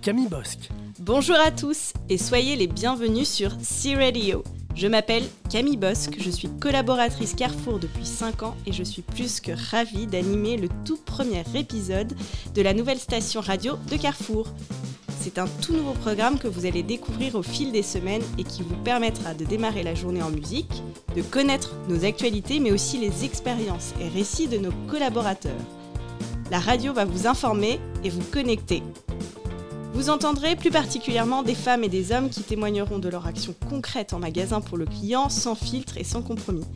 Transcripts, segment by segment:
Camille Bosque. Bonjour à tous et soyez les bienvenus sur C-Radio. Je m'appelle Camille Bosque, je suis collaboratrice Carrefour depuis 5 ans et je suis plus que ravie d'animer le tout premier épisode de la nouvelle station radio de Carrefour. C'est un tout nouveau programme que vous allez découvrir au fil des semaines et qui vous permettra de démarrer la journée en musique, de connaître nos actualités mais aussi les expériences et récits de nos collaborateurs. La radio va vous informer et vous connecter. Vous entendrez plus particulièrement des femmes et des hommes qui témoigneront de leur action concrète en magasin pour le client, sans filtre et sans compromis.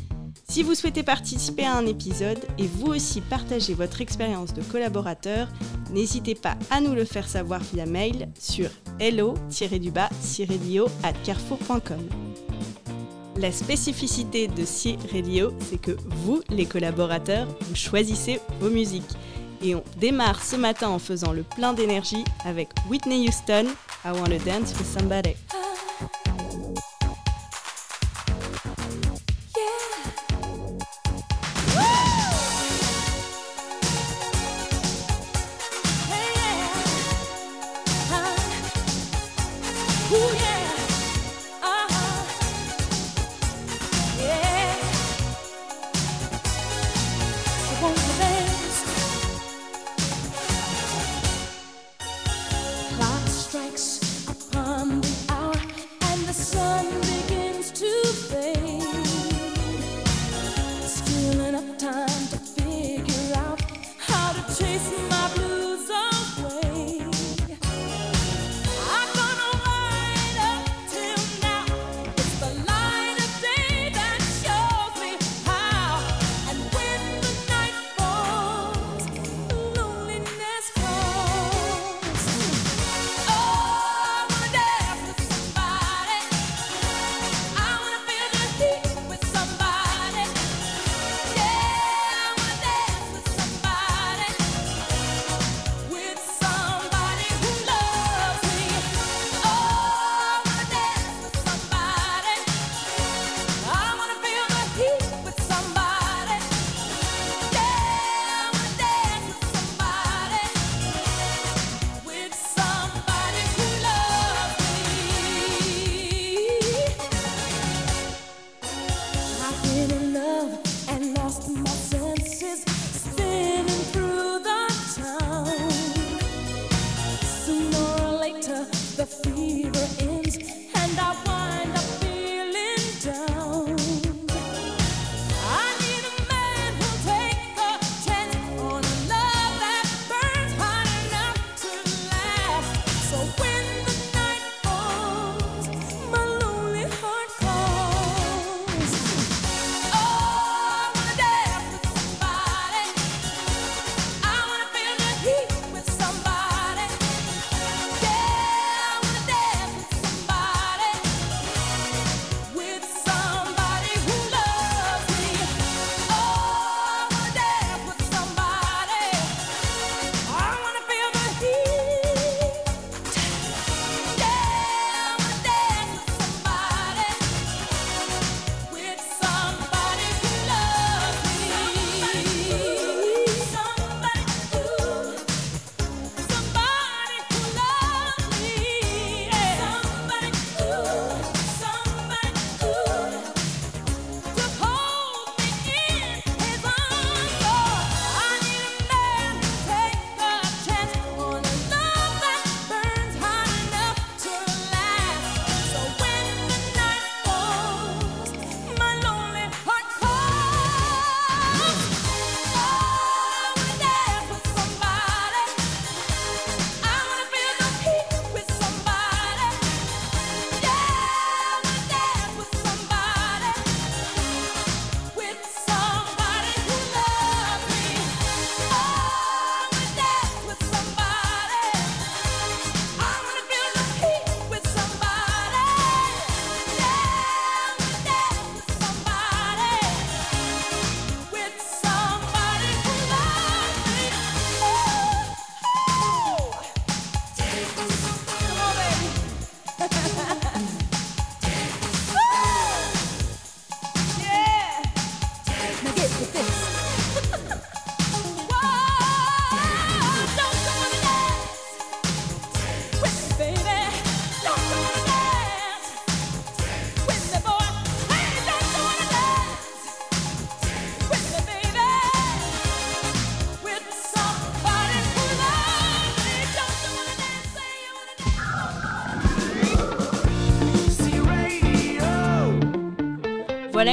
Si vous souhaitez participer à un épisode et vous aussi partager votre expérience de collaborateur, n'hésitez pas à nous le faire savoir via mail sur hello-radio at carrefour.com. La spécificité de C Radio, c'est que vous, les collaborateurs, vous choisissez vos musiques. Et on démarre ce matin en faisant le plein d'énergie avec Whitney Houston, I Wanna Dance with Somebody.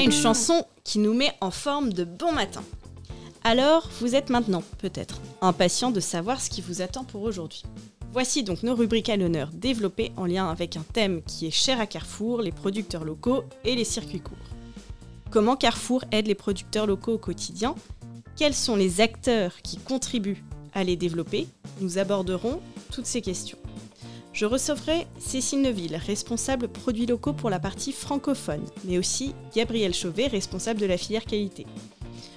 Une chanson qui nous met en forme de bon matin. Alors, vous êtes maintenant, peut-être, impatient de savoir ce qui vous attend pour aujourd'hui. Voici donc nos rubriques à l'honneur développées en lien avec un thème qui est cher à Carrefour, les producteurs locaux et les circuits courts. Comment Carrefour aide les producteurs locaux au quotidien? Quels sont les acteurs qui contribuent à les développer? Nous aborderons toutes ces questions. Je recevrai Cécile Neuville, responsable produits locaux pour la partie francophone, mais aussi Gabriel Chauvet, responsable de la filière qualité.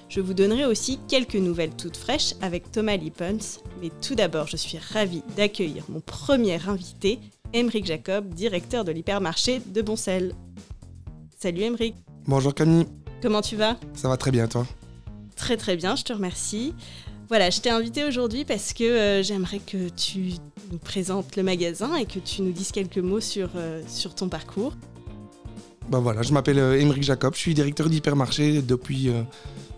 Je vous donnerai aussi quelques nouvelles toutes fraîches avec Thomas Lippens, mais tout d'abord, je suis ravie d'accueillir mon premier invité, Émeric Jacob, directeur de l'hypermarché de Boncel. Salut Émeric. Bonjour Camille. Comment tu vas? Ça va très bien toi? Très très bien, je te remercie. Voilà, je t'ai invité aujourd'hui parce que euh, j'aimerais que tu nous présentes le magasin et que tu nous dises quelques mots sur, euh, ton parcours. Ben voilà, je m'appelle euh, Émeric Jacob, je suis directeur d'hypermarché depuis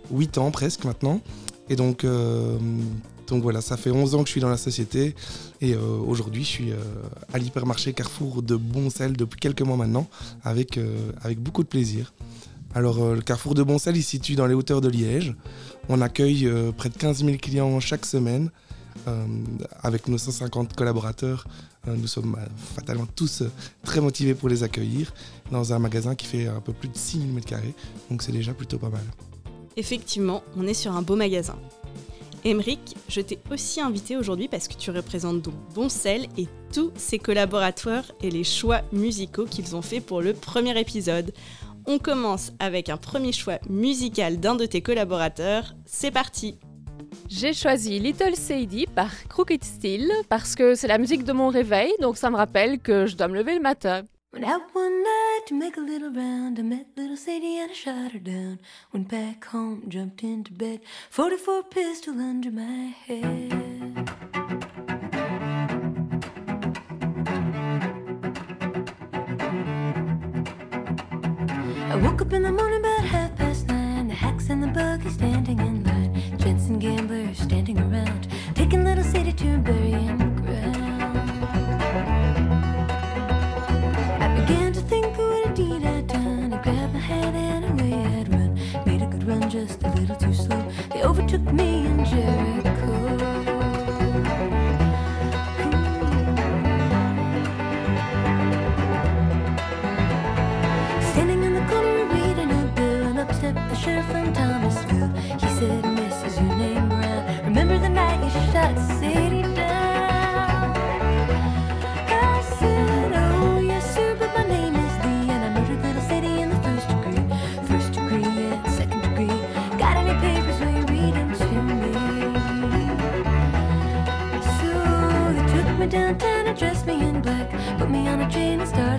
8 ans presque maintenant. Et donc, donc voilà, ça fait 11 ans que je suis dans la société et aujourd'hui je suis à l'hypermarché Carrefour de Boncel depuis quelques mois maintenant avec, avec beaucoup de plaisir. Alors le Carrefour de Boncel il se situe dans les hauteurs de Liège. On accueille euh, près de 15 000 clients chaque semaine. Euh, avec nos 150 collaborateurs, euh, nous sommes fatalement tous très motivés pour les accueillir dans un magasin qui fait un peu plus de 6 000 m2. Donc c'est déjà plutôt pas mal. Effectivement, on est sur un beau magasin. Emeric, je t'ai aussi invité aujourd'hui parce que tu représentes donc Boncel et tous ses collaborateurs et les choix musicaux qu'ils ont fait pour le premier épisode. On commence avec un premier choix musical d'un de tes collaborateurs. C'est parti J'ai choisi Little Sadie par Crooked Steel parce que c'est la musique de mon réveil, donc ça me rappelle que je dois me lever le matin. Went out one night to make a little round. I met little Sadie and I shot her down. Went back home, jumped into bed. 44 pistol under my head. In the morning about half past nine. The hacks and the buggy standing in line. Jensen gamblers standing around, taking little city to burying ground. On a chain and started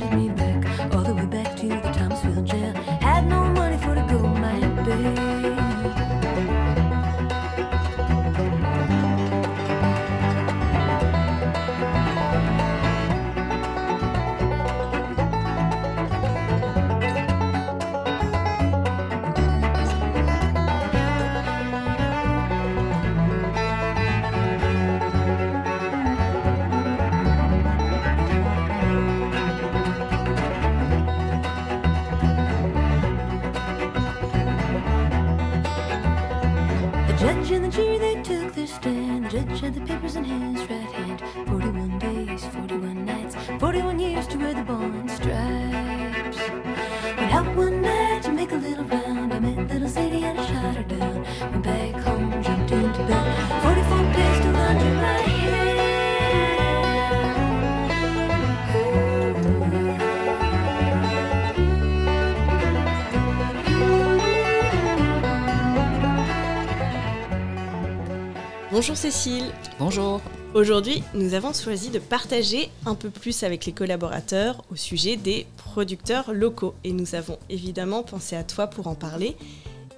Bonjour Cécile. Bonjour. Aujourd'hui, nous avons choisi de partager un peu plus avec les collaborateurs au sujet des producteurs locaux et nous avons évidemment pensé à toi pour en parler.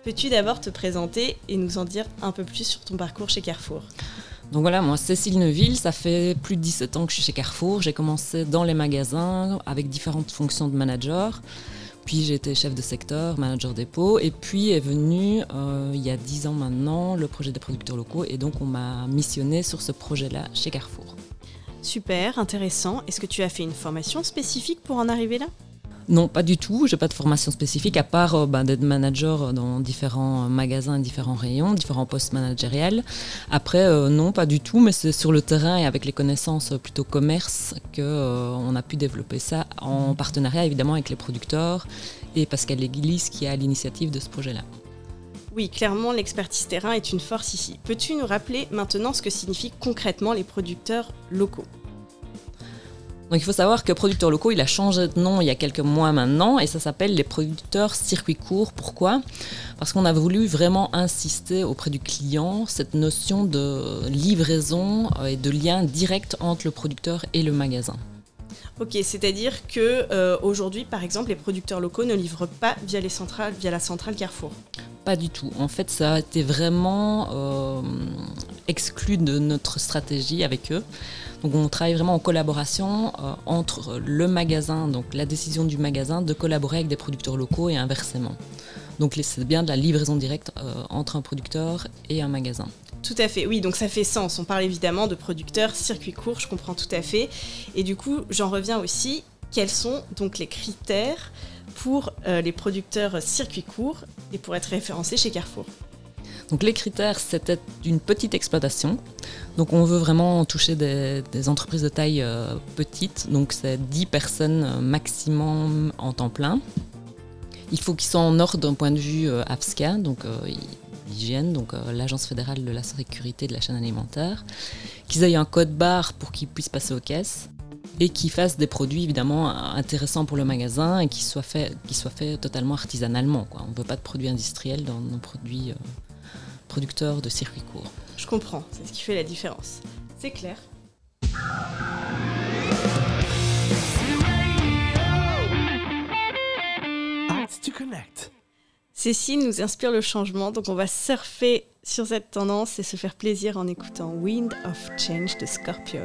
Peux-tu d'abord te présenter et nous en dire un peu plus sur ton parcours chez Carrefour? Donc voilà, moi Cécile Neuville, ça fait plus de 17 ans que je suis chez Carrefour. J'ai commencé dans les magasins avec différentes fonctions de manager. Puis j'ai été chef de secteur, manager dépôt. Et puis est venu, euh, il y a 10 ans maintenant, le projet des producteurs locaux. Et donc on m'a missionné sur ce projet-là chez Carrefour. Super, intéressant. Est-ce que tu as fait une formation spécifique pour en arriver là? Non, pas du tout. J'ai pas de formation spécifique à part euh, ben, d'être manager dans différents magasins, différents rayons, différents postes managériels. Après, euh, non, pas du tout. Mais c'est sur le terrain et avec les connaissances plutôt commerce que euh, on a pu développer ça en partenariat évidemment avec les producteurs et Pascal Léglise qui a l'initiative de ce projet-là. Oui, clairement, l'expertise terrain est une force ici. Peux-tu nous rappeler maintenant ce que signifient concrètement les producteurs locaux? Donc il faut savoir que producteurs locaux, il a changé de nom il y a quelques mois maintenant et ça s'appelle les producteurs circuit court. Pourquoi? Parce qu'on a voulu vraiment insister auprès du client cette notion de livraison euh, et de lien direct entre le producteur et le magasin. Ok, c'est-à-dire que euh, aujourd'hui, par exemple, les producteurs locaux ne livrent pas via les centrales, via la centrale Carrefour. Pas du tout. En fait, ça a été vraiment euh, exclu de notre stratégie avec eux. Donc on travaille vraiment en collaboration euh, entre le magasin, donc la décision du magasin de collaborer avec des producteurs locaux et inversement. Donc c'est bien de la livraison directe euh, entre un producteur et un magasin. Tout à fait, oui, donc ça fait sens. On parle évidemment de producteurs, circuit court, je comprends tout à fait. Et du coup, j'en reviens aussi, quels sont donc les critères pour euh, les producteurs circuit court et pour être référencés chez Carrefour? Donc les critères, c'était une petite exploitation. Donc on veut vraiment toucher des, entreprises de taille euh, petite. Donc c'est 10 personnes maximum en temps plein. Il faut qu'ils soient en ordre d'un point de vue euh, AFSCA, donc euh, donc l'Agence fédérale de la sécurité de la chaîne alimentaire. Qu'ils aient un code barre pour qu'ils puissent passer aux caisses et qu'ils fassent des produits évidemment intéressants pour le magasin et qui soient faits, totalement artisanalement. On ne veut pas de produits industriels dans nos produits producteurs de circuits courts. Je comprends, c'est ce qui fait la différence. C'est clair. Cécile nous inspire le changement, donc on va surfer sur cette tendance et se faire plaisir en écoutant Wind of Change de Scorpions.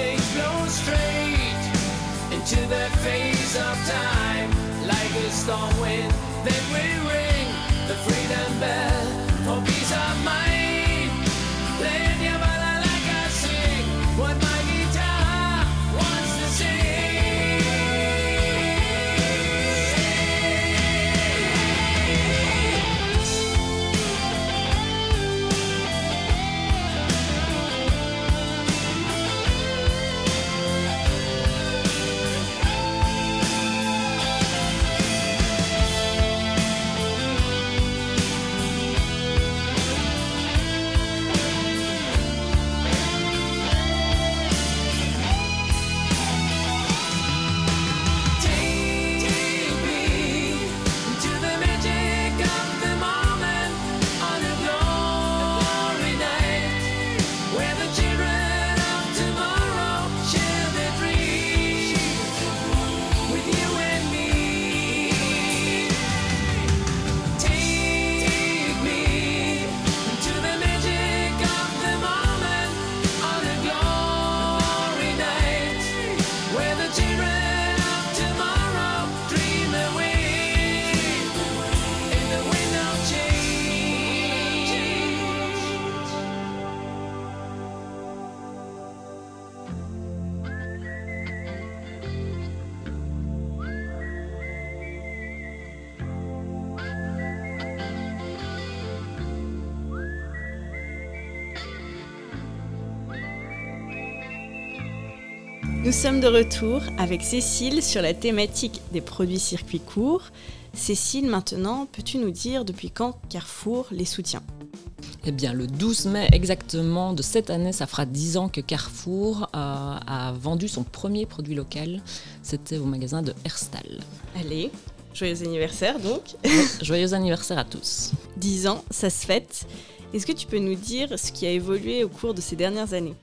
Change flows straight into the face of time. Like a storm wind, Nous sommes de retour avec Cécile sur la thématique des produits circuits courts. Cécile, maintenant, peux-tu nous dire depuis quand Carrefour les soutient? Eh bien, le 12 mai exactement de cette année, ça fera 10 ans que Carrefour euh, a vendu son premier produit local. C'était au magasin de Herstal. Allez, joyeux anniversaire donc. Joyeux anniversaire à tous. 10 ans, ça se fête. Est-ce que tu peux nous dire ce qui a évolué au cours de ces dernières années?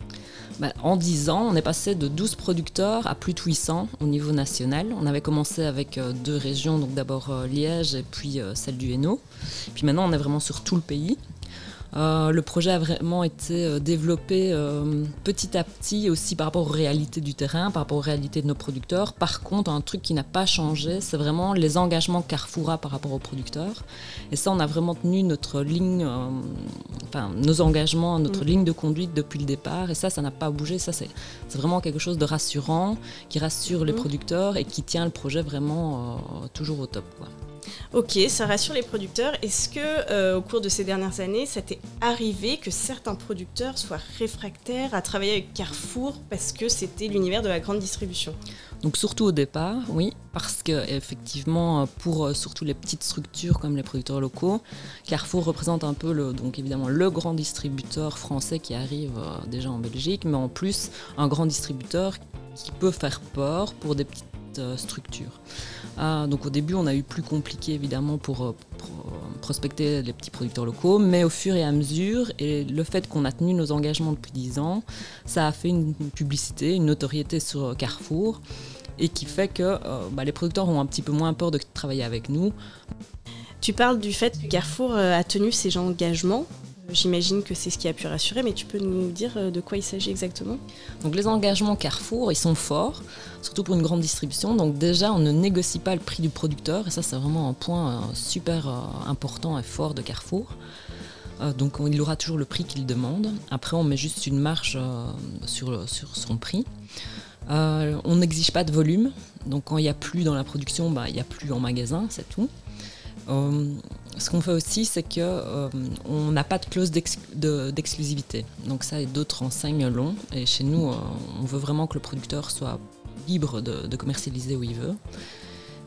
Bah, en 10 ans, on est passé de 12 producteurs à plus de 800 au niveau national. On avait commencé avec euh, deux régions, donc d'abord euh, Liège et puis euh, celle du Hainaut. Puis maintenant, on est vraiment sur tout le pays. Euh, le projet a vraiment été euh, développé euh, petit à petit aussi par rapport aux réalités du terrain, par rapport aux réalités de nos producteurs. Par contre, un truc qui n'a pas changé, c'est vraiment les engagements Carrefour a par rapport aux producteurs. Et ça, on a vraiment tenu notre ligne, euh, enfin nos engagements, notre Mm. ligne de conduite depuis le départ. Et ça, ça n'a pas bougé. Ça, c'est vraiment quelque chose de rassurant, qui rassure les Mm. producteurs et qui tient le projet vraiment toujours au top. quoi. Ok, ça rassure les producteurs. Est-ce que euh, au cours de ces dernières années, ça t'est arrivé que certains producteurs soient réfractaires à travailler avec Carrefour parce que c'était l'univers de la grande distribution? Donc surtout au départ, oui, parce que effectivement, pour euh, surtout les petites structures comme les producteurs locaux, Carrefour représente un peu le, donc évidemment le grand distributeur français qui arrive euh, déjà en Belgique, mais en plus un grand distributeur qui peut faire peur pour des petites structures. Ah, donc au début, on a eu plus compliqué évidemment pour, euh, pro- prospecter les petits producteurs locaux, mais au fur et à mesure, et le fait qu'on a tenu nos engagements depuis 10 ans, ça a fait une publicité, une notoriété sur euh, Carrefour et qui fait que euh, bah, les producteurs ont un petit peu moins peur de travailler avec nous. Tu parles du fait que Carrefour euh, a tenu ses engagements. J'imagine que c'est ce qui a pu rassurer, mais tu peux nous dire euh, de quoi il s'agit exactement? Donc les engagements Carrefour, ils sont forts, surtout pour une grande distribution. Donc déjà, on ne négocie pas le prix du producteur, et ça c'est vraiment un point euh, super euh, important et fort de Carrefour. Donc on- il aura toujours le prix qu'il demande. Après, on met juste une marge sur, sur son prix. On n'exige pas de volume, donc quand il n'y a plus dans la production, bah, il n'y a plus en magasin, c'est tout. Ce qu'on fait aussi, c'est que euh, n'a pas de clause d'ex- de- d'exclusivité. Donc ça d'autres enseignes l'ont. Et chez nous, euh, on veut vraiment que le producteur soit libre de, commercialiser où il veut.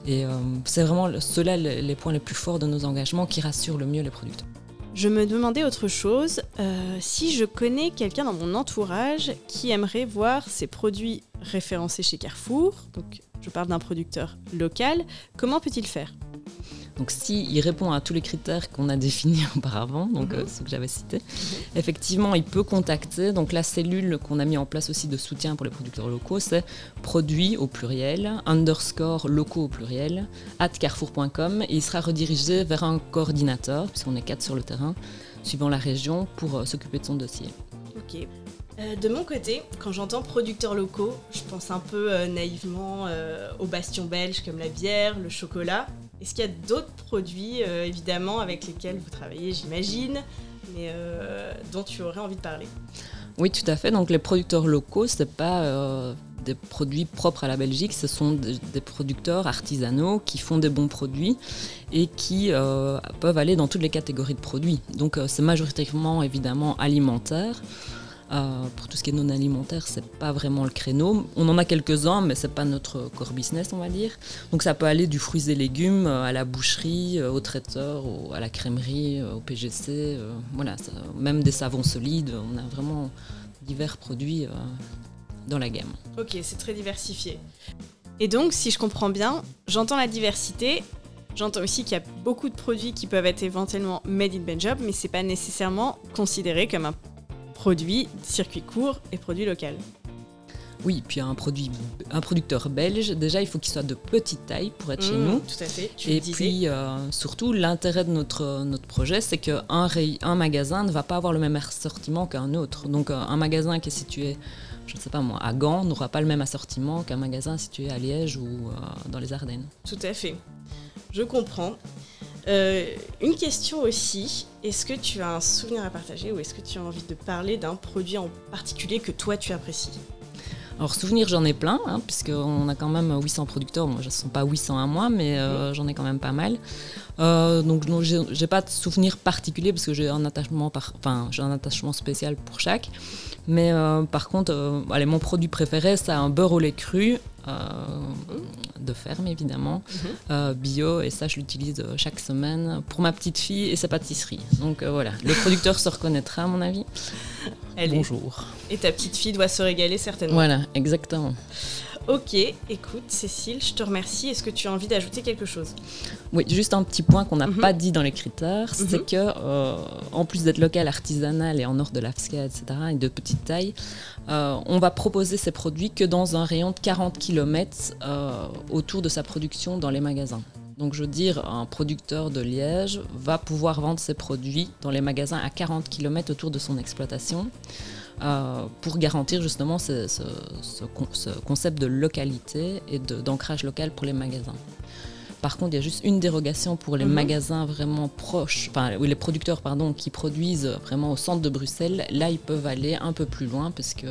Et euh, c'est vraiment ceux-là les, les points les plus forts de nos engagements qui rassurent le mieux les producteurs. Je me demandais autre chose. si je connais quelqu'un dans mon entourage qui aimerait voir ses produits référencés chez Carrefour, donc je parle d'un producteur local, comment peut-il faire? Donc s'il répond à tous les critères qu'on a définis auparavant, donc Mhm. euh, ceux que j'avais cités, effectivement, il peut contacter. Donc la cellule qu'on a mis en place aussi de soutien pour les producteurs locaux, c'est produits au pluriel, underscore locaux au pluriel, at carrefour.com et il sera redirigé vers un coordinateur, puisqu'on est quatre sur le terrain, suivant la région, pour euh, s'occuper de son dossier. Ok. Ok. Euh, de mon côté, quand j'entends producteurs locaux, je pense un peu euh, naïvement euh, aux bastions belges comme la bière, le chocolat. Est-ce qu'il y a d'autres produits, euh, évidemment, avec lesquels vous travaillez, j'imagine, mais euh, dont tu aurais envie de parler? Oui, tout à fait. Donc les producteurs locaux, ce pas euh, des produits propres à la Belgique, ce sont des, des producteurs artisanaux qui font des bons produits et qui peuvent aller dans toutes les catégories de produits. Donc c'est majoritairement évidemment alimentaire. Euh, pour tout ce qui est non alimentaire, c'est pas vraiment le créneau. On en a quelques-uns, mais c'est pas notre core business, on va dire. Donc ça peut aller du fruits et légumes euh, à la boucherie, euh, au traiteur, à la crèmerie, au PGC, voilà, même des savons solides. On a vraiment divers produits dans la gamme. Ok, c'est très diversifié. Et donc, si je comprends bien, j'entends la diversité. J'entends aussi qu'il y a beaucoup de produits qui peuvent être éventuellement made in Benjob, mais c'est pas nécessairement considéré comme un produit circuit court et produit local. Oui, puis un, produit, un producteur belge, déjà il faut qu'il soit de petite taille pour être chez Mmh, nous. Tout à fait. Tu Et puis euh, surtout, l'intérêt de notre, notre projet, c'est qu'un un magasin ne va pas avoir le même assortiment qu'un autre. Donc euh, un magasin qui est situé, je ne sais pas moi, à Gand n'aura pas le même assortiment qu'un magasin situé à Liège ou euh, dans les Ardennes. Tout à fait. Je comprends. Euh, une question aussi, est-ce que tu as un souvenir à partager ou est-ce que tu as envie de parler d'un produit en particulier que toi tu apprécies? Alors souvenirs, j'en ai plein, hein, puisqu'on a quand même 800 producteurs. Moi, je ne sont pas 800 à moi, mais euh, j'en ai quand même pas mal. Euh, donc non, j'ai j'ai pas de souvenir particulier parce que j'ai un attachement, par, enfin j'ai un attachement spécial pour chaque. Mais euh, par contre, euh, allez, mon produit préféré, c'est un beurre au lait cru. euh, de ferme évidemment, euh, bio et ça je l'utilise chaque semaine pour ma petite fille et sa pâtisserie. Donc euh, voilà, le producteur se reconnaîtra à mon avis. Elle est- Bonjour. Et ta petite fille doit se régaler certainement. Voilà, exactement. Ok, écoute Cécile, je te remercie. Est-ce que tu as envie d'ajouter quelque chose? Oui, juste un petit point qu'on n'a Mhm. pas dit dans les critères, c'est Mhm. que euh, en plus d'être local, artisanal et en hors de l'AFSCA, etc., et de petite taille, euh, on va proposer ces produits que dans un rayon de 40 km autour de sa production dans les magasins. Donc je veux dire, un producteur de Liège va pouvoir vendre ses produits dans les magasins à 40 km autour de son exploitation euh, pour garantir justement ce, ce- ce con- ce concept de localité et d'ancrage local pour les magasins. Par contre, il y a juste une dérogation pour les Mhm. magasins vraiment proches, enfin, oui, les producteurs pardon, qui produisent vraiment au centre de Bruxelles. Là, ils peuvent aller un peu plus loin parce qu'il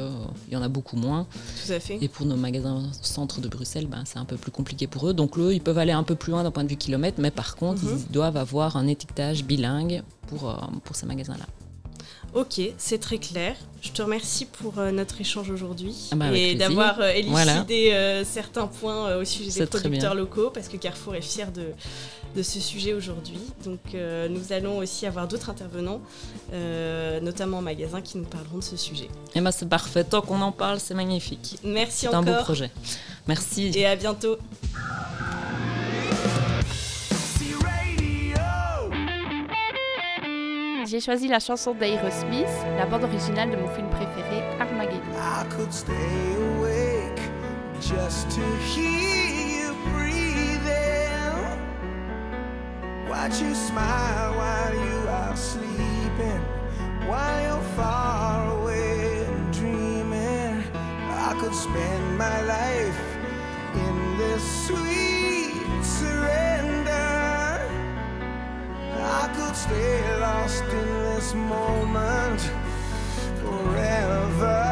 y en a beaucoup moins. Tout à fait. Et pour nos magasins au centre de Bruxelles, ben, c'est un peu plus compliqué pour eux. Donc, eux, ils peuvent aller un peu plus loin d'un point de vue kilomètre, mais par contre, Mhm. ils doivent avoir un étiquetage bilingue pour, euh, pour ces magasins-là. Ok, c'est très clair. Je te remercie pour euh, notre échange aujourd'hui Ah bah, et d'avoir euh, élucidé Voilà. euh, certains points au sujet des producteurs locaux parce que Carrefour est fier de, de ce sujet aujourd'hui. Donc nous allons aussi avoir d'autres intervenants, notamment en magasin, qui nous parleront de ce sujet. Et ben, c'est parfait. Tant qu'on en parle, c'est magnifique. Merci C'est un beau encore projet. Merci. et à bientôt. J'ai choisi la chanson d'Aerosmith, la bande originale de mon film préféré, Armageddon. I could stay awake just to hear you breathing. Watch you smile while you are sleeping, while you're far away dreaming. I could spend my life in this sweet surrender. I could stay lost in this moment forever.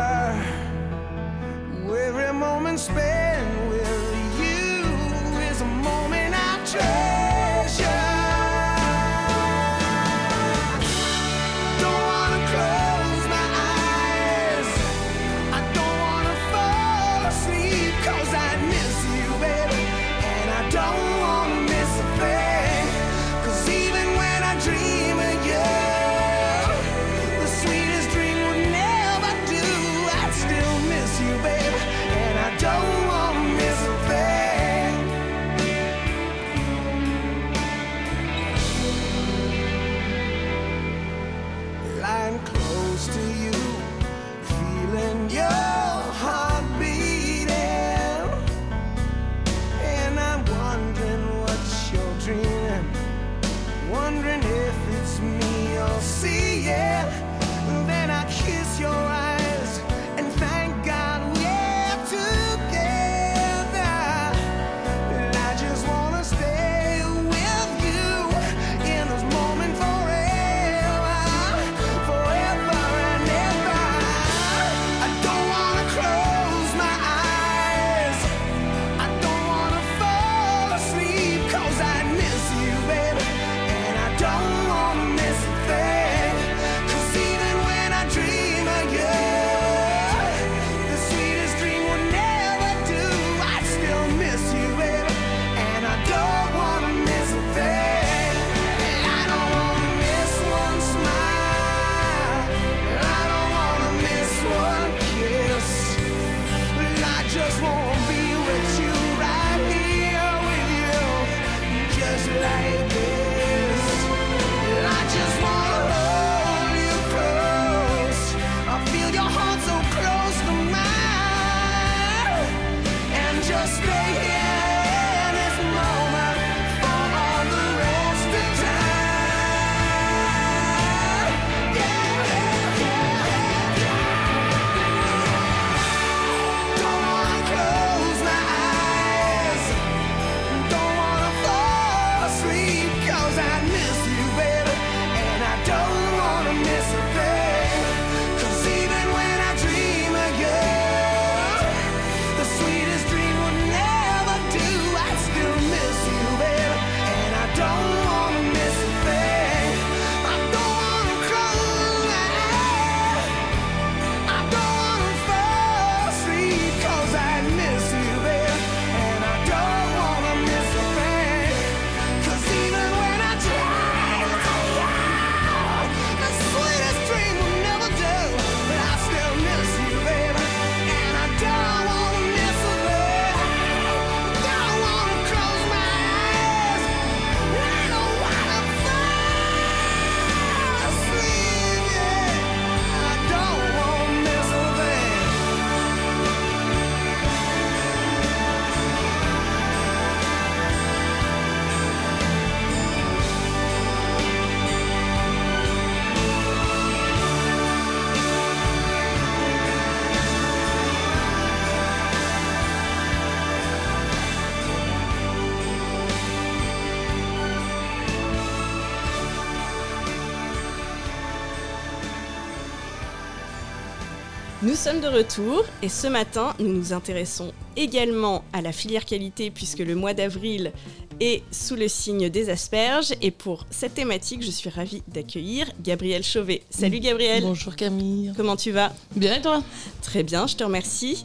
Nous sommes de retour et ce matin, nous nous intéressons également à la filière qualité puisque le mois d'avril est sous le signe des asperges. Et pour cette thématique, je suis ravie d'accueillir Gabriel Chauvet. Salut Gabriel, Bonjour Camille. comment tu vas? Bien et toi? Très bien, je te remercie.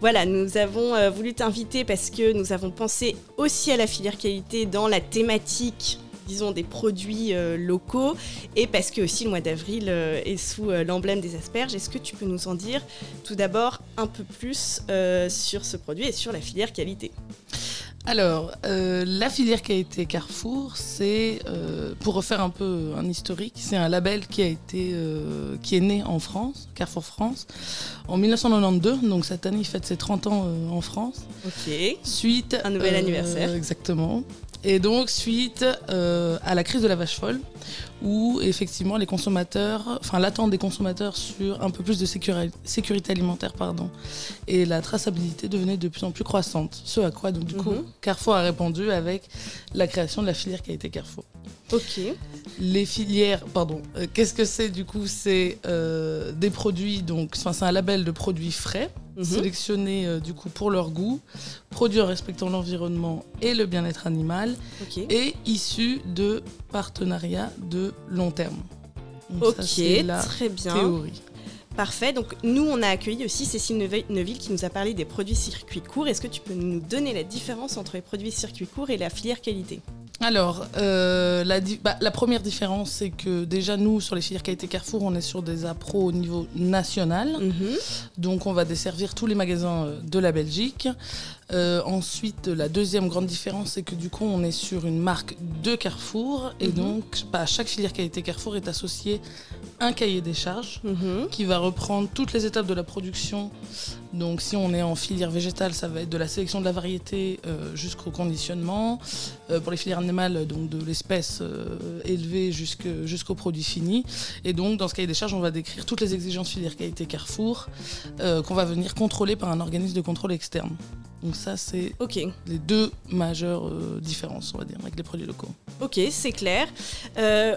Voilà, nous avons euh, voulu t'inviter parce que nous avons pensé aussi à la filière qualité dans la thématique disons des produits euh, locaux et parce que aussi le mois d'avril euh, est sous euh, l'emblème des asperges. Est-ce que tu peux nous en dire tout d'abord un peu plus sur ce produit et sur la filière qualité? Alors, euh, la filière qualité Carrefour, c'est, euh, pour refaire un peu un historique, c'est un label qui a été, euh, qui est né en France, Carrefour France, en 1992. Donc cette année, il fête ses 30 ans en France. Ok. Suite, Un nouvel anniversaire. Exactement. Et donc suite euh, à la crise de la vache folle, où effectivement les consommateurs, enfin l'attente des consommateurs sur un peu plus de sécuri- sécurité alimentaire, pardon, et la traçabilité devenait de plus en plus croissante. Ce à quoi donc du coup Mhm. Carrefour a répondu avec la création de la filière qui a été Carrefour. Ok. Les filières, pardon, euh, qu'est-ce que c'est du coup C'est euh, des produits, donc, enfin c'est un label de produits frais, Mhm. sélectionnés euh, du coup pour leur goût, produits en respectant l'environnement et le bien-être animal, et issus de partenariats de long terme. Donc Ok, la très bien. théorie. Parfait. Donc nous, on a accueilli aussi Cécile Neuville qui nous a parlé des produits circuits courts. Est-ce que tu peux nous donner la différence entre les produits circuits courts et la filière qualité? Alors, euh, la, bah, la première différence, c'est que déjà, nous, sur les filières qualité Carrefour, on est sur des appros au niveau national. Mhm. Donc, on va desservir tous les magasins euh, de la Belgique. Euh, ensuite, la deuxième grande différence, c'est que du coup, on est sur une marque de Carrefour. Et Mhm. donc, à chaque filière qualité Carrefour est associé un cahier des charges Mhm. qui va reprendre toutes les étapes de la production. Donc si on est en filière végétale, ça va être de la sélection de la variété euh, jusqu'au conditionnement. Euh, pour les filières animales, donc de l'espèce élevée jusqu'au produit fini. Et donc dans ce cahier des charges, on va décrire toutes les exigences filière qualité Carrefour qu'on va venir contrôler par un organisme de contrôle externe. Donc ça, c'est les deux majeures euh, différences, on va dire, avec les produits locaux. Ok, c'est clair. Euh,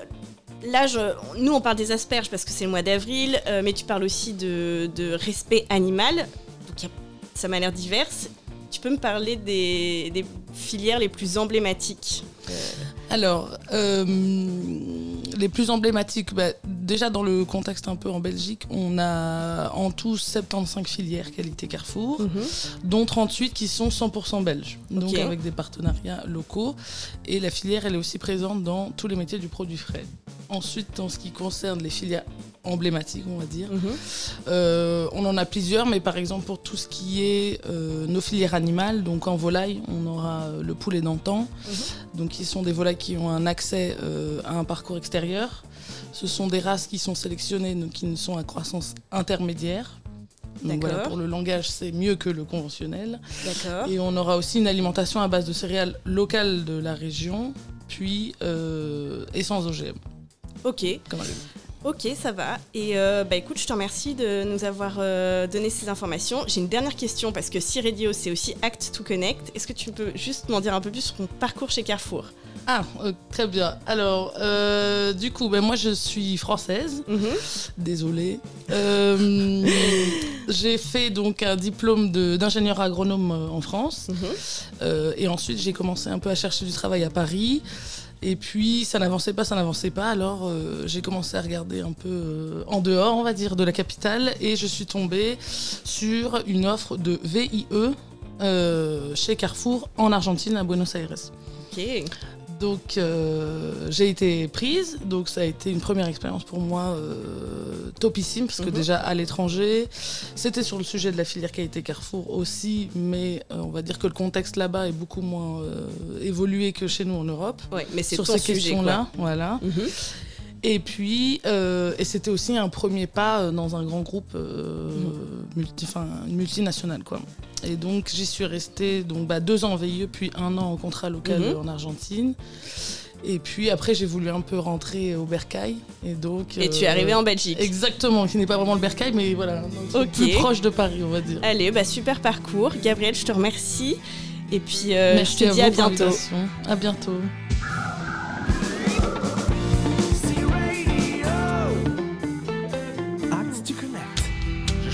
là, je- nous, on parle des asperges parce que c'est le mois d'avril, euh, mais tu parles aussi de, de respect animal. Donc, a- ça m'a l'air diverse. Tu peux me parler des, des filières les plus emblématiques Alors, euh, les plus emblématiques, bah, déjà dans le contexte un peu en Belgique, on a en tout 75 filières qualité Carrefour, dont 38 qui sont 100% belges, donc avec des partenariats locaux. Et la filière, elle est aussi présente dans tous les métiers du produit frais. Ensuite, en ce qui concerne les filières emblématiques, on va dire, Mhm. euh, on en a plusieurs, mais par exemple pour tout ce qui est euh, nos filières animales, donc en volaille, on aura euh, le poulet d'antan, donc qui sont des volailles qui ont un accès à un parcours extérieur. Ce sont des races qui sont sélectionnées, donc qui ne sont à croissance intermédiaire. Donc voilà, pour le langage, c'est mieux que le conventionnel. D'accord. Et on aura aussi une alimentation à base de céréales locales de la région, puis euh, et sans OGM. Ok. Comme Ok, ça va. Et euh, bah écoute, je te remercie de nous avoir euh, donné ces informations. J'ai une dernière question parce que si Radio c'est aussi Act to Connect, est-ce que tu peux juste m'en dire un peu plus sur ton parcours chez Carrefour? Ah, euh, très bien. Alors, euh, du coup, ben, moi je suis française. Mhm. Désolée. Euh, j'ai fait donc un diplôme d'ingénieur agronome en France. Mhm. Et ensuite, j'ai commencé un peu à chercher du travail à Paris. Et puis, ça n'avançait pas, ça n'avançait pas. Alors, euh, j'ai commencé à regarder un peu euh, en dehors, on va dire, de la capitale. Et je suis tombée sur une offre de VIE euh, chez Carrefour en Argentine, à Buenos Aires. Donc euh, j'ai été prise, donc ça a été une première expérience pour moi euh, topissime, parce que Mhm. déjà à l'étranger, c'était sur le sujet de la filière qualité Carrefour aussi, mais euh, on va dire que le contexte là-bas est beaucoup moins évolué que chez nous en Europe. Ouais, mais c'est Sur ces questions-là, voilà. Mhm. Et puis, euh, et c'était aussi un premier pas euh, dans un grand groupe euh, multi, enfin, une multinationale, quoi. Et donc, j'y suis restée donc, bah, deux ans en VIE, puis un an en contrat local Mhm. en Argentine. Et puis après, j'ai voulu un peu rentrer au Bercail. Et donc. Et tu es euh, arrivé en Belgique. Exactement, qui n'est pas vraiment le Bercail, mais voilà, un truc Ok. plus proche de Paris, on va dire. Allez, bah super parcours. Gabriel, je te remercie. Et puis, euh, Merci je te dis à bientôt. À bientôt.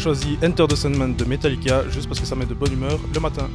Choisi Enter the Sandman de Metallica juste parce que ça met de bonne humeur le matin.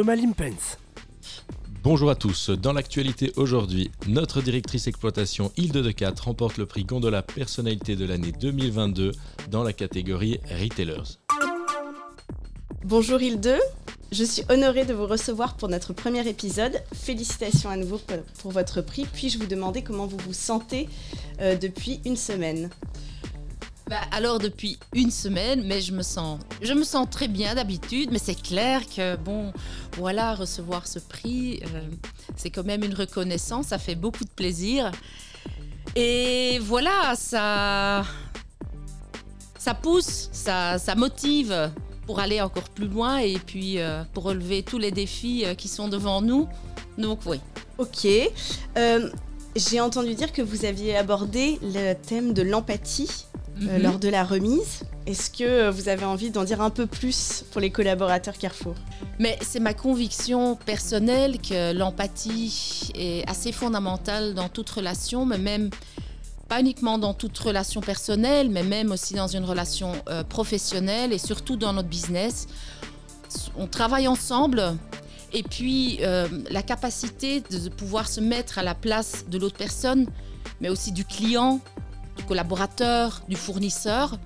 Thomas Limpens. Bonjour à tous. Dans l'actualité aujourd'hui, notre directrice exploitation Hilde de 4 remporte le prix Gondola Personnalité de l'année 2022 dans la catégorie Retailers. Bonjour Hilde, je suis honorée de vous recevoir pour notre premier épisode. Félicitations à nouveau pour- pour votre prix. Puis-je vous demander comment vous vous sentez euh, depuis une semaine? Bah, alors depuis une semaine, mais je me sens, je me sens très bien d'habitude, mais c'est clair que bon, voilà, recevoir ce prix, euh, c'est quand même une reconnaissance, ça fait beaucoup de plaisir. Et voilà, ça, ça pousse, ça, motive pour aller encore plus loin et puis euh, pour relever tous les défis euh, qui sont devant nous. Donc oui. Ok. J'ai entendu dire que vous aviez abordé le thème de l'empathie euh, Mhm. lors de la remise. Est-ce que euh, vous avez envie d'en dire un peu plus pour les collaborateurs Carrefour? Mais c'est ma conviction personnelle que l'empathie est assez fondamentale dans toute relation, mais même pas uniquement dans toute relation personnelle, mais même aussi dans une relation euh, professionnelle et surtout dans notre business. On travaille ensemble et puis euh, la capacité de pouvoir se mettre à la place de l'autre personne, mais aussi du client, du collaborateur, du fournisseur,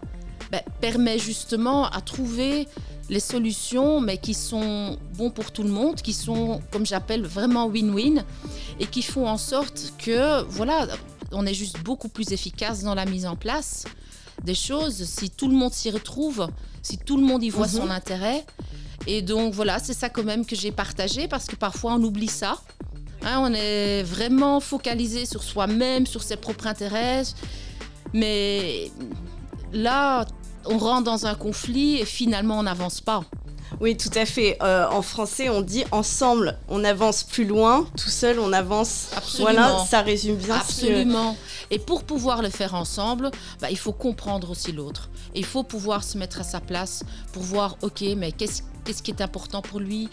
ben, permet justement à trouver les solutions, mais qui sont bons pour tout le monde, qui sont, comme j'appelle, vraiment win-win, et qui font en sorte que, voilà, on est juste beaucoup plus efficace dans la mise en place des choses, si tout le monde s'y retrouve, si tout le monde y voit Mhm. son intérêt. Et donc voilà, c'est ça quand même que j'ai partagé, parce que parfois on oublie ça. Hein, on est vraiment focalisé sur soi-même, sur ses propres intérêts. Mais là, on rentre dans un conflit et finalement on n'avance pas. Oui, tout à fait. Euh, en français, on dit ensemble, on avance plus loin, tout seul, on avance. Absolument. Voilà, ça résume bien ce que- Absolument. Et pour pouvoir le faire ensemble, bah, il faut comprendre aussi l'autre. Il faut pouvoir se mettre à sa place pour voir, ok, mais qu'est-ce qu'est-ce qui est important pour lui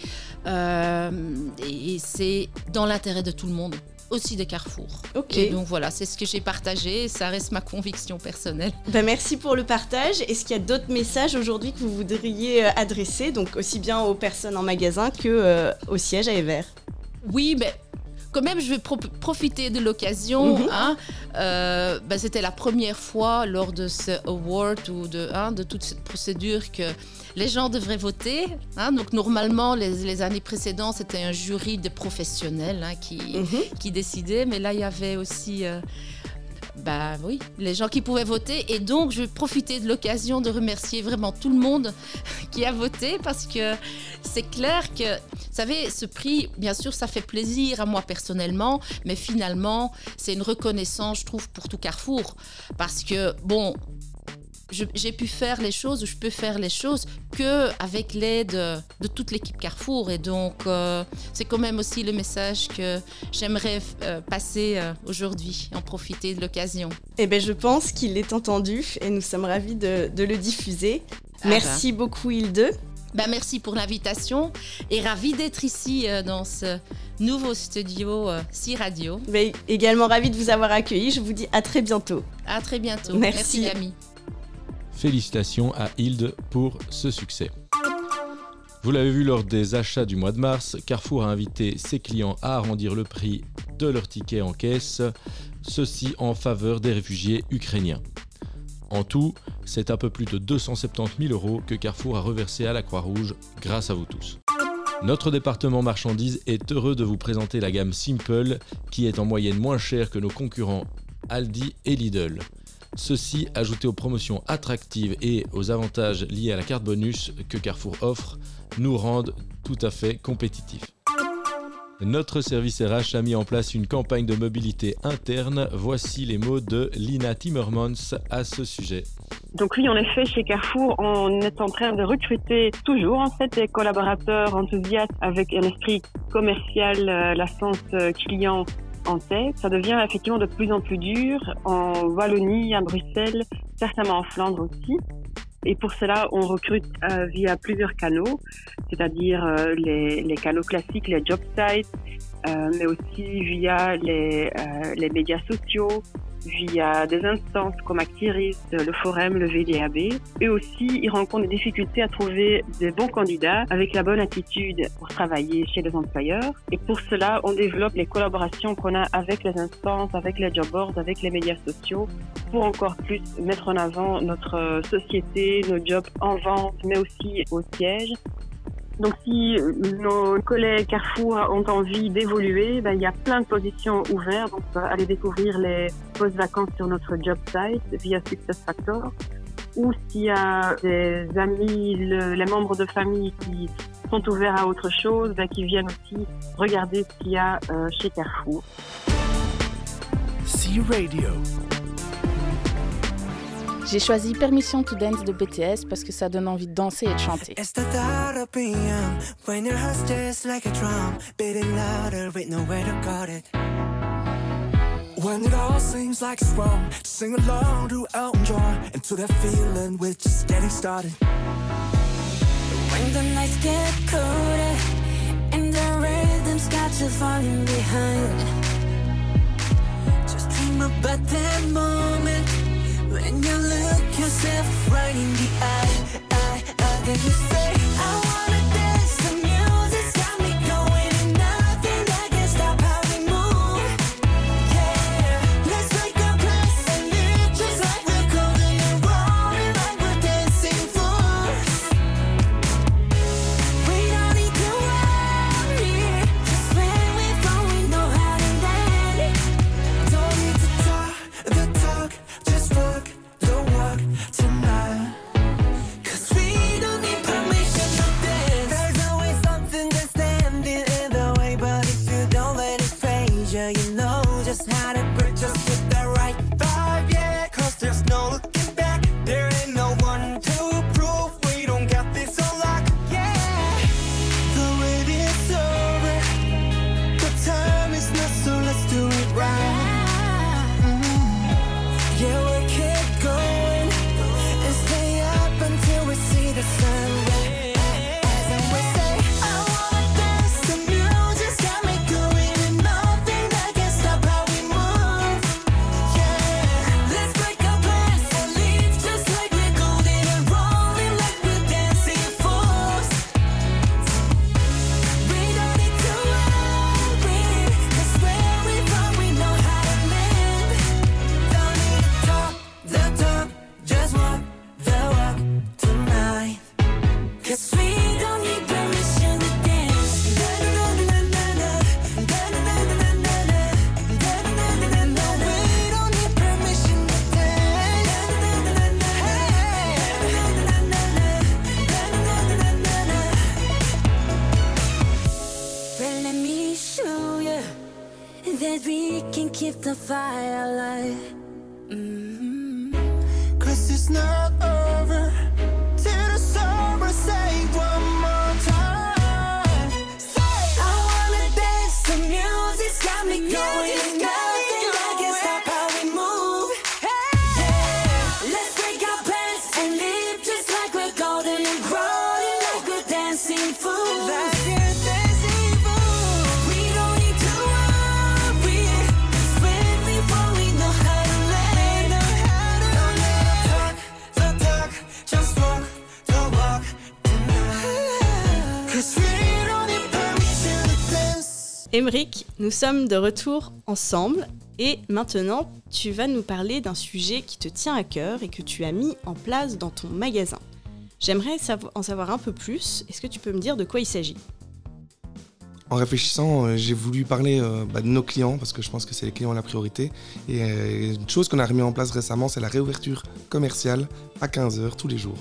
Euh, Et, et c'est dans l'intérêt de tout le monde, aussi de Carrefour. Ok. Et donc voilà, c'est ce que j'ai partagé. et Ça reste ma conviction personnelle. Ben, merci pour le partage. Est-ce qu'il y a d'autres messages aujourd'hui que vous voudriez euh, adresser, donc aussi bien aux personnes en magasin que euh, au siège à Ever Oui, mais quand même, je vais pro- profiter de l'occasion. Mhm. hein. Euh, bah, C'était la première fois lors de ce award ou de, hein, de toute cette procédure que les gens devraient voter. hein. Donc normalement, les, les années précédentes, c'était un jury de professionnels hein, qui, qui décidait. Mais là, il y avait aussi... euh, bah oui, les gens qui pouvaient voter. Et donc, je vais profiter de l'occasion de remercier vraiment tout le monde qui a voté parce que c'est clair que, vous savez, ce prix, bien sûr, ça fait plaisir à moi personnellement, mais finalement, c'est une reconnaissance, je trouve, pour tout Carrefour. Parce que, bon, j'ai pu faire les choses, ou je peux faire les choses que avec l'aide de toute l'équipe Carrefour. Et donc, euh, c'est quand même aussi le message que j'aimerais euh, passer euh, aujourd'hui, en profiter de l'occasion. Eh ben, je pense qu'il est entendu et nous sommes ravis de, de le diffuser. Ah Merci beaucoup Hilde. Ben, merci pour l'invitation et ravi d'être ici euh, dans ce nouveau studio euh, Si Radio. Ben, également ravi de vous avoir accueilli. Je vous dis à très bientôt. À très bientôt. Merci. merci Camille. Félicitations à Hilde pour ce succès. Vous l'avez vu lors des achats du mois de mars, Carrefour a invité ses clients à arrondir le prix de leur ticket en caisse, ceci en faveur des réfugiés ukrainiens. En tout, c'est un peu plus de 270 000 euros que Carrefour a reversé à la Croix-Rouge grâce à vous tous. Notre département marchandises est heureux de vous présenter la gamme Simple qui est en moyenne moins chère que nos concurrents Aldi et Lidl. Ceci, ajouté aux promotions attractives et aux avantages liés à la carte bonus que Carrefour offre, nous rendent tout à fait compétitifs. Notre service RH a mis en place une campagne de mobilité interne. Voici les mots de Lina Timmermans à ce sujet. Donc oui, en effet, chez Carrefour, on est en train de recruter toujours en fait des collaborateurs enthousiastes avec un esprit commercial, euh, la sens euh, client en. Ça devient effectivement de plus en plus dur en Wallonie, à Bruxelles, certainement en Flandre aussi. Et pour cela, on recrute euh, via plusieurs canaux, c'est-à-dire euh, les, canaux classiques, les job sites, euh, mais aussi via les médias sociaux, via des instances comme Actiris, le Forum, le VDAB. Et aussi, ils rencontrent des difficultés à trouver des bons candidats avec la bonne attitude pour travailler chez les employeurs. Et pour cela, on développe les collaborations qu'on a avec les instances, avec les job boards, avec les médias sociaux pour encore plus mettre en avant notre société, nos jobs en vente, mais aussi au siège. Donc si nos collègues Carrefour ont envie d'évoluer, ben, il y a plein de positions ouvertes. Donc allez découvrir les postes vacances sur notre job site via SuccessFactor. Ou s'il y a des amis, le- les membres de famille qui sont ouverts à autre chose, ben, qui viennent aussi regarder ce qu'il y a euh, chez Carrefour. C Radio. J'ai choisi Permission to Dance de BTS parce que ça donne envie de danser et de chanter. When just it. All seems like it's wrong, sing along to Elton John and to that feeling we're just getting started. When the nights get colder and the rhythm's got you falling behind. Just dream about that moment when you look yourself right in the eye. eye, eye then you say, I Émeric, nous sommes de retour ensemble et maintenant tu vas nous parler d'un sujet qui te tient à cœur et que tu as mis en place dans ton magasin. J'aimerais en savoir un peu plus. Est-ce que tu peux me dire de quoi il s'agit? En réfléchissant, euh, j'ai voulu parler euh, bah, de nos clients parce que je pense que c'est les clients la priorité. Et euh, une chose qu'on a remis en place récemment, c'est la réouverture commerciale à 15h tous les jours.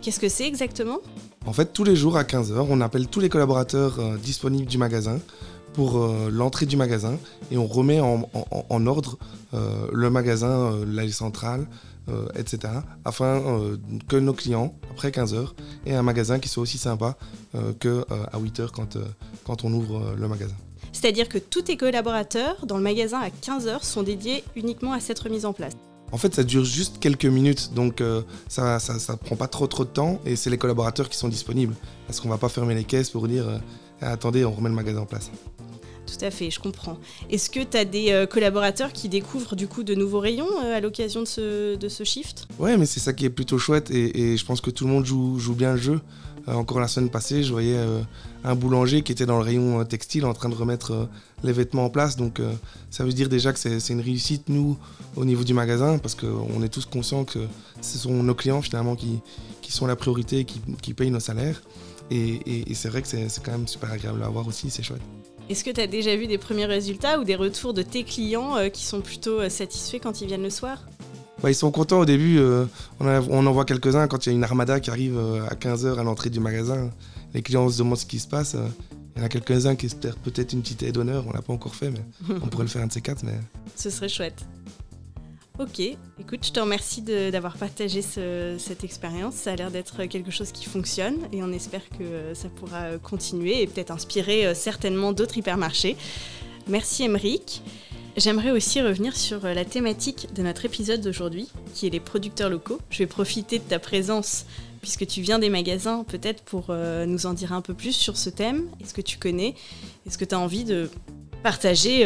Qu'est-ce que c'est exactement? En fait, tous les jours à 15h, on appelle tous les collaborateurs disponibles du magasin pour euh, l'entrée du magasin et on remet en, en- en ordre euh, le magasin, euh, l'allée centrale, euh, etc. afin euh, que nos clients, après 15h, aient un magasin qui soit aussi sympa euh, que euh, à 8h quand, quand on ouvre le magasin. C'est-à-dire que tous tes collaborateurs dans le magasin à 15h sont dédiés uniquement à cette remise en place. En fait, ça dure juste quelques minutes, donc ça, ça, ça prend pas trop trop de temps et c'est les collaborateurs qui sont disponibles. Parce qu'on va pas fermer les caisses pour dire Ah, attendez, on remet le magasin en place. Tout à fait, je comprends. Est-ce que tu as des euh, collaborateurs qui découvrent du coup de nouveaux rayons euh, à l'occasion de ce, de ce shift? Ouais, mais c'est ça qui est plutôt chouette et, je pense que tout le monde joue, bien le jeu. Euh, encore la semaine passée, je voyais un boulanger qui était dans le rayon textile en train de remettre les vêtements en place. Donc ça veut dire déjà que c'est une réussite, nous, au niveau du magasin, parce qu'on est tous conscients que ce sont nos clients finalement qui, qui sont la priorité et qui, qui payent nos salaires. Et, et- c'est vrai que c'est quand même super agréable à voir aussi, c'est chouette. Est-ce que tu as déjà vu des premiers résultats ou des retours de tes clients euh, qui sont plutôt euh, satisfaits quand ils viennent le soir? Bah, ils sont contents au début. euh, on, en a- on en voit quelques-uns quand il y a une armada qui arrive à 15h à l'entrée du magasin. Les clients se demandent ce qui se passe. Il y en a quelques-uns qui espèrent peut-être une petite aide d'honneur. On l'a pas encore fait, mais on pourrait le faire un de ces quatre. Mais... Ce serait chouette. Ok, écoute, je te remercie d'avoir partagé ce- cette expérience. Ça a l'air d'être quelque chose qui fonctionne et on espère que euh, ça pourra euh, continuer et peut-être inspirer euh, certainement d'autres hypermarchés. Merci Emeric. J'aimerais aussi revenir sur la thématique de notre épisode d'aujourd'hui, qui est les producteurs locaux. Je vais profiter de ta présence puisque tu viens des magasins, peut-être pour nous en dire un peu plus sur ce thème. Est-ce que tu connais? Est-ce que tu as envie de partager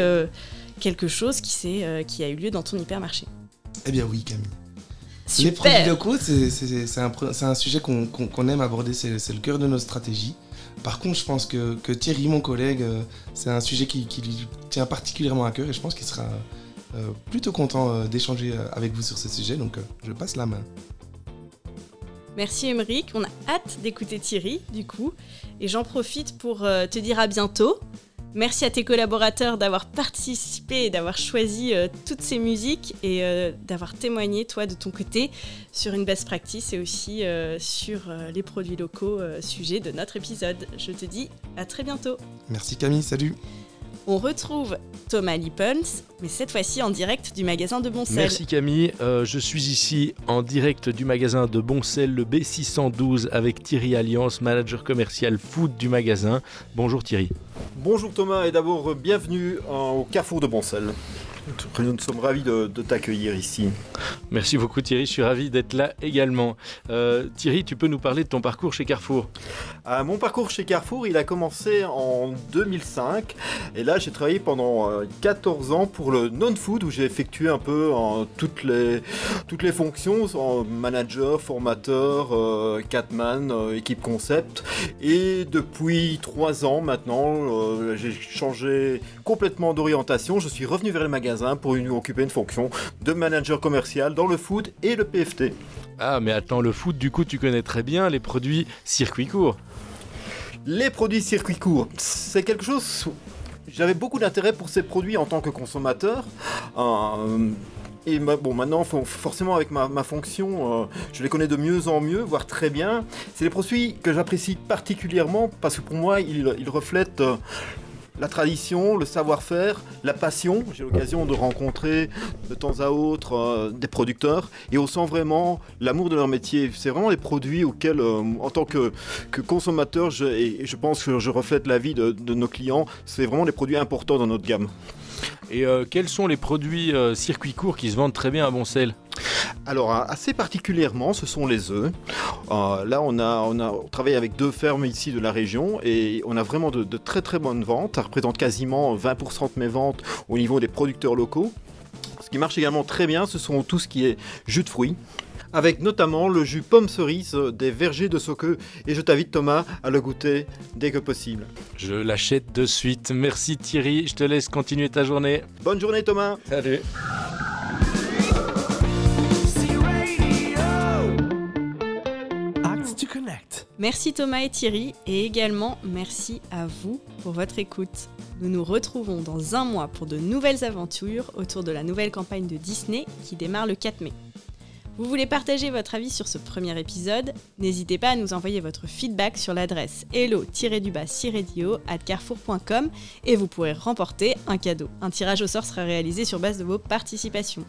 quelque chose qui, euh, qui a eu lieu dans ton hypermarché Eh bien oui, Camille. Super. Les produits locaux, c'est- un, un sujet qu'on aime aborder, c'est le cœur de notre stratégie. Par contre, je pense que, que Thierry, mon collègue, euh, c'est un sujet qui, qui lui tient particulièrement à cœur et je pense qu'il sera euh, plutôt content d'échanger avec vous sur ce sujet. Donc, je passe la main. Merci Emeric, on a hâte d'écouter Thierry du coup. Et j'en profite pour te dire à bientôt. Merci à tes collaborateurs d'avoir participé et d'avoir choisi euh, toutes ces musiques et euh, d'avoir témoigné, toi, de ton côté, sur une best practice et aussi euh, sur les produits locaux, sujet de notre épisode. Je te dis à très bientôt. Merci Camille, salut. On retrouve Thomas Lippens, mais cette fois-ci en direct du magasin de Boncel. Merci Camille, Euh, je suis ici en direct du magasin de Boncel, le B612, avec Thierry Alliance, manager commercial food du magasin. Bonjour Thierry. Bonjour Thomas et d'abord bienvenue en- au Carrefour de Boncel. Nous sommes ravis de, de t'accueillir ici. Merci beaucoup Thierry, je suis ravi d'être là également. Euh, Thierry, tu peux nous parler de ton parcours chez Carrefour? Ah, mon parcours chez Carrefour, il a commencé en 2005 et là j'ai travaillé pendant euh, 14 ans pour le non-food où j'ai effectué un peu en toutes, les, toutes les fonctions, en manager, formateur, euh, catman, euh, équipe concept. Et depuis 3 ans maintenant euh, j'ai changé complètement d'orientation, je suis revenu vers le magasin pour une- occuper une fonction de manager commercial dans le food et le PFT. Ah mais attends, le food du coup tu connais très bien les produits circuit court. Les produits circuit court, c'est quelque chose. J'avais beaucoup d'intérêt pour ces produits en tant que consommateur. Euh, et bon, maintenant, for- forcément, avec ma, ma fonction, euh, je les connais de mieux en mieux, voire très bien. C'est des produits que j'apprécie particulièrement parce que pour moi, ils, ils reflètent euh, la tradition, le savoir-faire, la passion. J'ai l'occasion de rencontrer de temps à autre euh, des producteurs et on sent vraiment l'amour de leur métier. C'est vraiment des produits auxquels, euh, en tant que, consommateur, je, et je pense que je reflète l'avis de, de nos clients, c'est vraiment des produits importants dans notre gamme. Et euh, quels sont les produits euh, circuit court qui se vendent très bien à Boncel? Alors, euh, assez particulièrement, ce sont les œufs. Euh, là, on a, on a travaillé avec deux fermes ici de la région et on a vraiment de, de très très bonnes ventes. Ça représente quasiment 20% de mes ventes au niveau des producteurs locaux. Ce qui marche également très bien, ce sont tout ce qui est jus de fruits. Avec notamment le jus pomme cerise des vergers de Soqueux. Et je t'invite Thomas à le goûter dès que possible. Je l'achète de suite. Merci Thierry, je te laisse continuer ta journée. Bonne journée Thomas. Salut. Acts to connect. Merci Thomas et Thierry et également merci à vous pour votre écoute. Nous nous retrouvons dans un mois pour de nouvelles aventures autour de la nouvelle campagne de Disney qui démarre le 4 mai. Vous voulez partager votre avis sur ce premier épisode? N'hésitez pas à nous envoyer votre feedback sur l'adresse hello-du-radio at carrefour.com et vous pourrez remporter un cadeau. Un tirage au sort sera réalisé sur base de vos participations.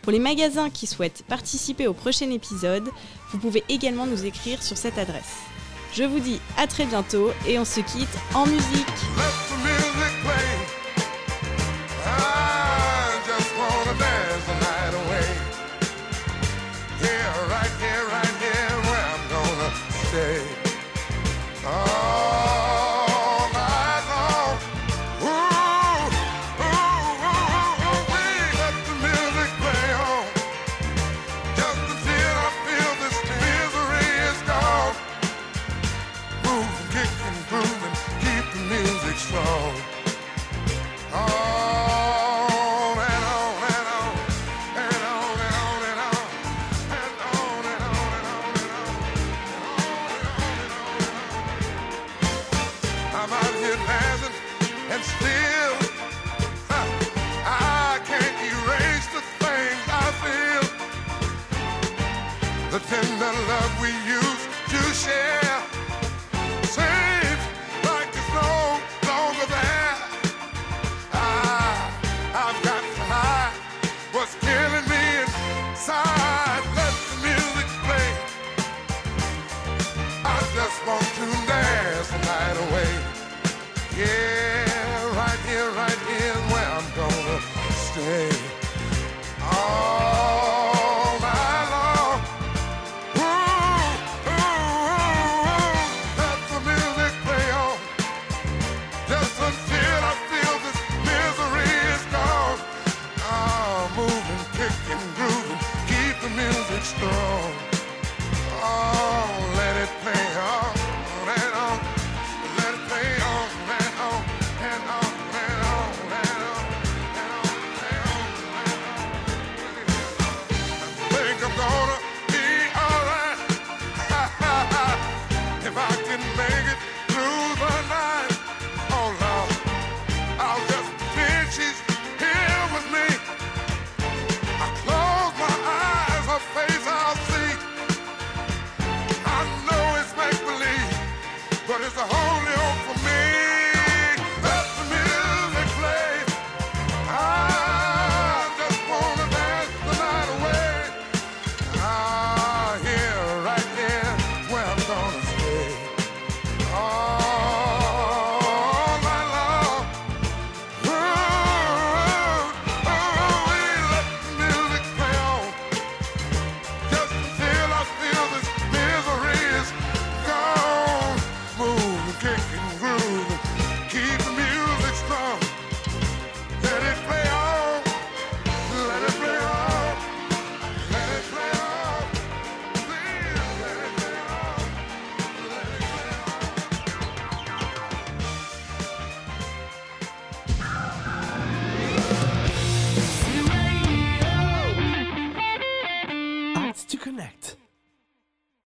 Pour les magasins qui souhaitent participer au prochain épisode, vous pouvez également nous écrire sur cette adresse. Je vous dis à très bientôt et on se quitte en musique.